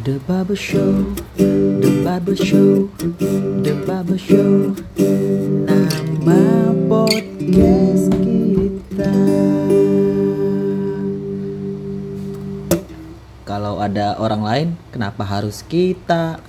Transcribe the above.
The Barber Show, The Barber Show, The Barber Show, nama podcast kita. Kalau ada orang lain, kenapa harus kita?